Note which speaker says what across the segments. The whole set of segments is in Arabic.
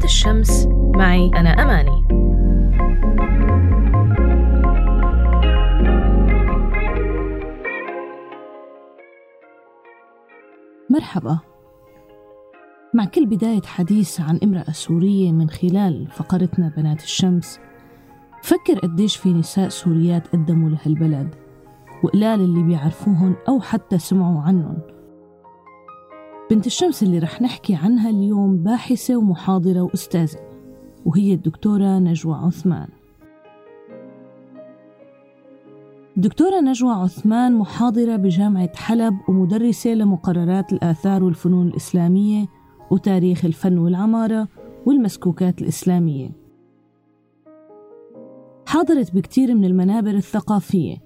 Speaker 1: بنات الشمس. معي أنا أماني.
Speaker 2: مرحبا. مع كل بداية حديث عن امرأة سورية من خلال فقرتنا بنات الشمس فكر قديش في نساء سوريات قدموا لهالبلد وقلال اللي بيعرفوهن أو حتى سمعوا عنهم. بنت الشمس اللي رح نحكي عنها اليوم باحثة ومحاضرة وأستاذة وهي الدكتورة نجوى عثمان. الدكتورة نجوى عثمان محاضرة بجامعة حلب ومدرسة لمقررات الآثار والفنون الإسلامية وتاريخ الفن والعمارة والمسكوكات الإسلامية. حاضرت بكتير من المنابر الثقافية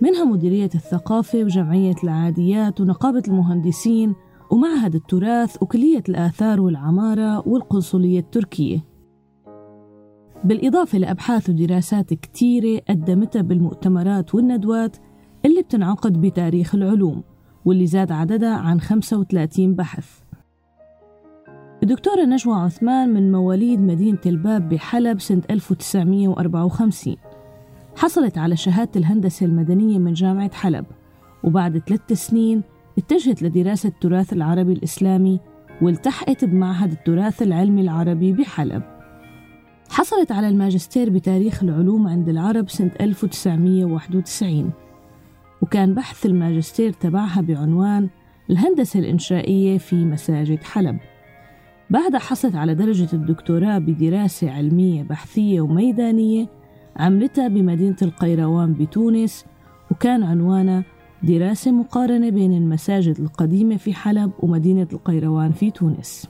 Speaker 2: منها مديرية الثقافة وجمعية العاديات ونقابة المهندسين ومعهد التراث وكلية الآثار والعمارة والقنصلية التركية. بالإضافة لأبحاث ودراسات كتيرة قدمتها بالمؤتمرات والندوات اللي بتنعقد بتاريخ العلوم واللي زاد عددها عن 35 بحث. الدكتورة نجوى عثمان من مواليد مدينة الباب بحلب سنة 1954 حصلت على شهادة الهندسة المدنية من جامعة حلب وبعد ثلاث سنين اتجهت لدراسة التراث العربي الإسلامي والتحقت بمعهد التراث العلمي العربي بحلب. حصلت على الماجستير بتاريخ العلوم عند العرب سنة 1991 وكان بحث الماجستير تبعها بعنوان الهندسة الإنشائية في مساجد حلب. بعدها حصلت على درجة الدكتوراه بدراسة علمية بحثية وميدانية عملتها بمدينة القيروان بتونس وكان عنوانها دراسة مقارنة بين المساجد القديمة في حلب ومدينة القيروان في تونس.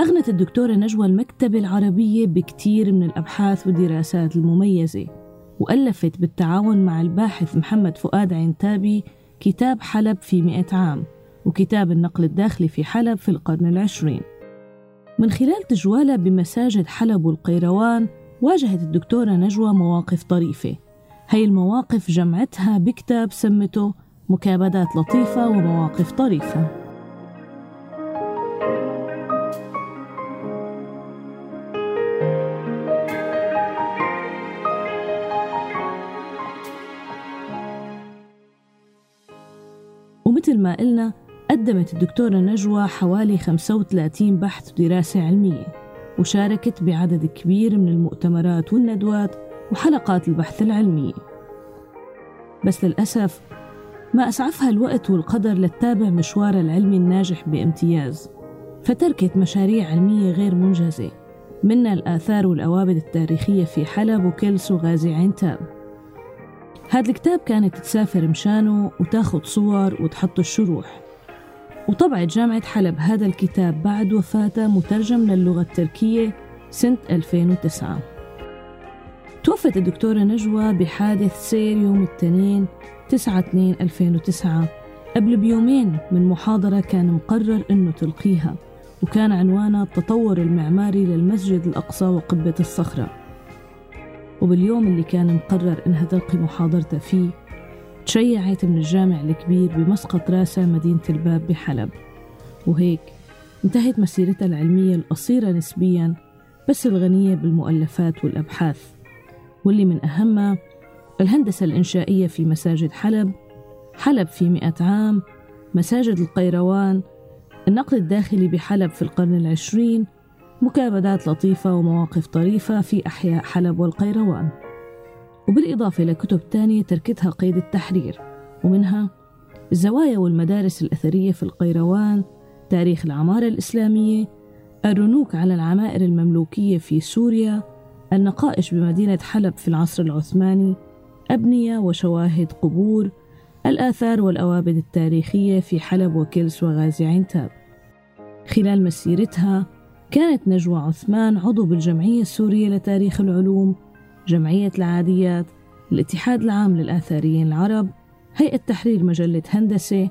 Speaker 2: أغنت الدكتورة نجوى المكتبة العربية بكتير من الأبحاث والدراسات المميزة وألفت بالتعاون مع الباحث محمد فؤاد عنتابي كتاب حلب في مئة عام وكتاب النقل الداخلي في حلب في القرن العشرين. من خلال تجوالها بمساجد حلب والقيروان واجهت الدكتورة نجوى مواقف طريفة هي المواقف جمعتها بكتاب سمته مكابدات لطيفة ومواقف طريفة. ومثل ما قلنا قدمت الدكتورة نجوى حوالي 35 بحث ودراسة علمية وشاركت بعدد كبير من المؤتمرات والندوات وحلقات البحث العلمية بس للأسف ما أسعفها الوقت والقدر لتتابع مشوارها العلمي الناجح بامتياز فتركت مشاريع علمية غير منجزة. منها الآثار والأوابد التاريخية في حلب وكلس وغازي عينتاب هذا الكتاب كانت تسافر مشانه وتاخد صور وتحط الشروح. وطبعت جامعة حلب هذا الكتاب بعد وفاته مترجم للغة التركية سنة 2009 توفت الدكتورة نجوى بحادث سير يوم الاثنين 9 2 2009 قبل بيومين من محاضرة كان مقرر إنه تلقيها وكان عنوانها التطور المعماري للمسجد الأقصى وقبة الصخرة. وباليوم اللي كان مقرر إنها تلقي محاضرتها فيه تشيعت من الجامع الكبير بمسقط راسها مدينة الباب بحلب. وهيك انتهت مسيرتها العلمية القصيرة نسبيا بس الغنية بالمؤلفات والأبحاث. واللي من أهمها الهندسة الإنشائية في مساجد حلب. حلب في مئة عام مساجد القيروان النقل الداخلي بحلب في القرن العشرين مكابدات لطيفة ومواقف طريفة في أحياء حلب والقيروان. وبالإضافة لكتب تانية تركتها قيد التحرير ومنها الزوايا والمدارس الأثرية في القيروان تاريخ العمارة الإسلامية الرنوك على العمائر المملوكية في سوريا النقائش بمدينة حلب في العصر العثماني أبنية وشواهد قبور الآثار والأوابد التاريخية في حلب وكلس وغازي عنتاب. خلال مسيرتها كانت نجوى عثمان عضو بالجمعية السورية لتاريخ العلوم جمعية العاديات الاتحاد العام للآثاريين العرب هيئة تحرير مجلة هندسة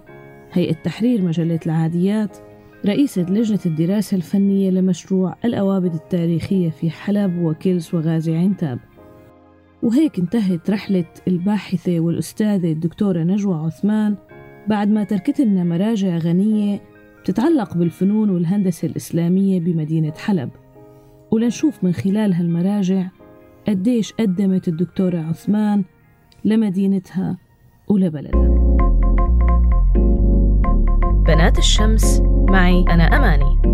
Speaker 2: هيئة تحرير مجلة العاديات رئيسة لجنة الدراسة الفنية لمشروع الأوابد التاريخية في حلب وكلس وغازي عنتاب. وهيك انتهت رحلة الباحثة والأستاذة الدكتورة نجوى عثمان بعد ما تركت لنا مراجع غنية بتتعلق بالفنون والهندسة الإسلامية بمدينة حلب. ولنشوف من خلال هالمراجع قديش قدمت الدكتورة عثمان لمدينتها ولبلدها.
Speaker 1: بنات الشمس معي أنا أماني.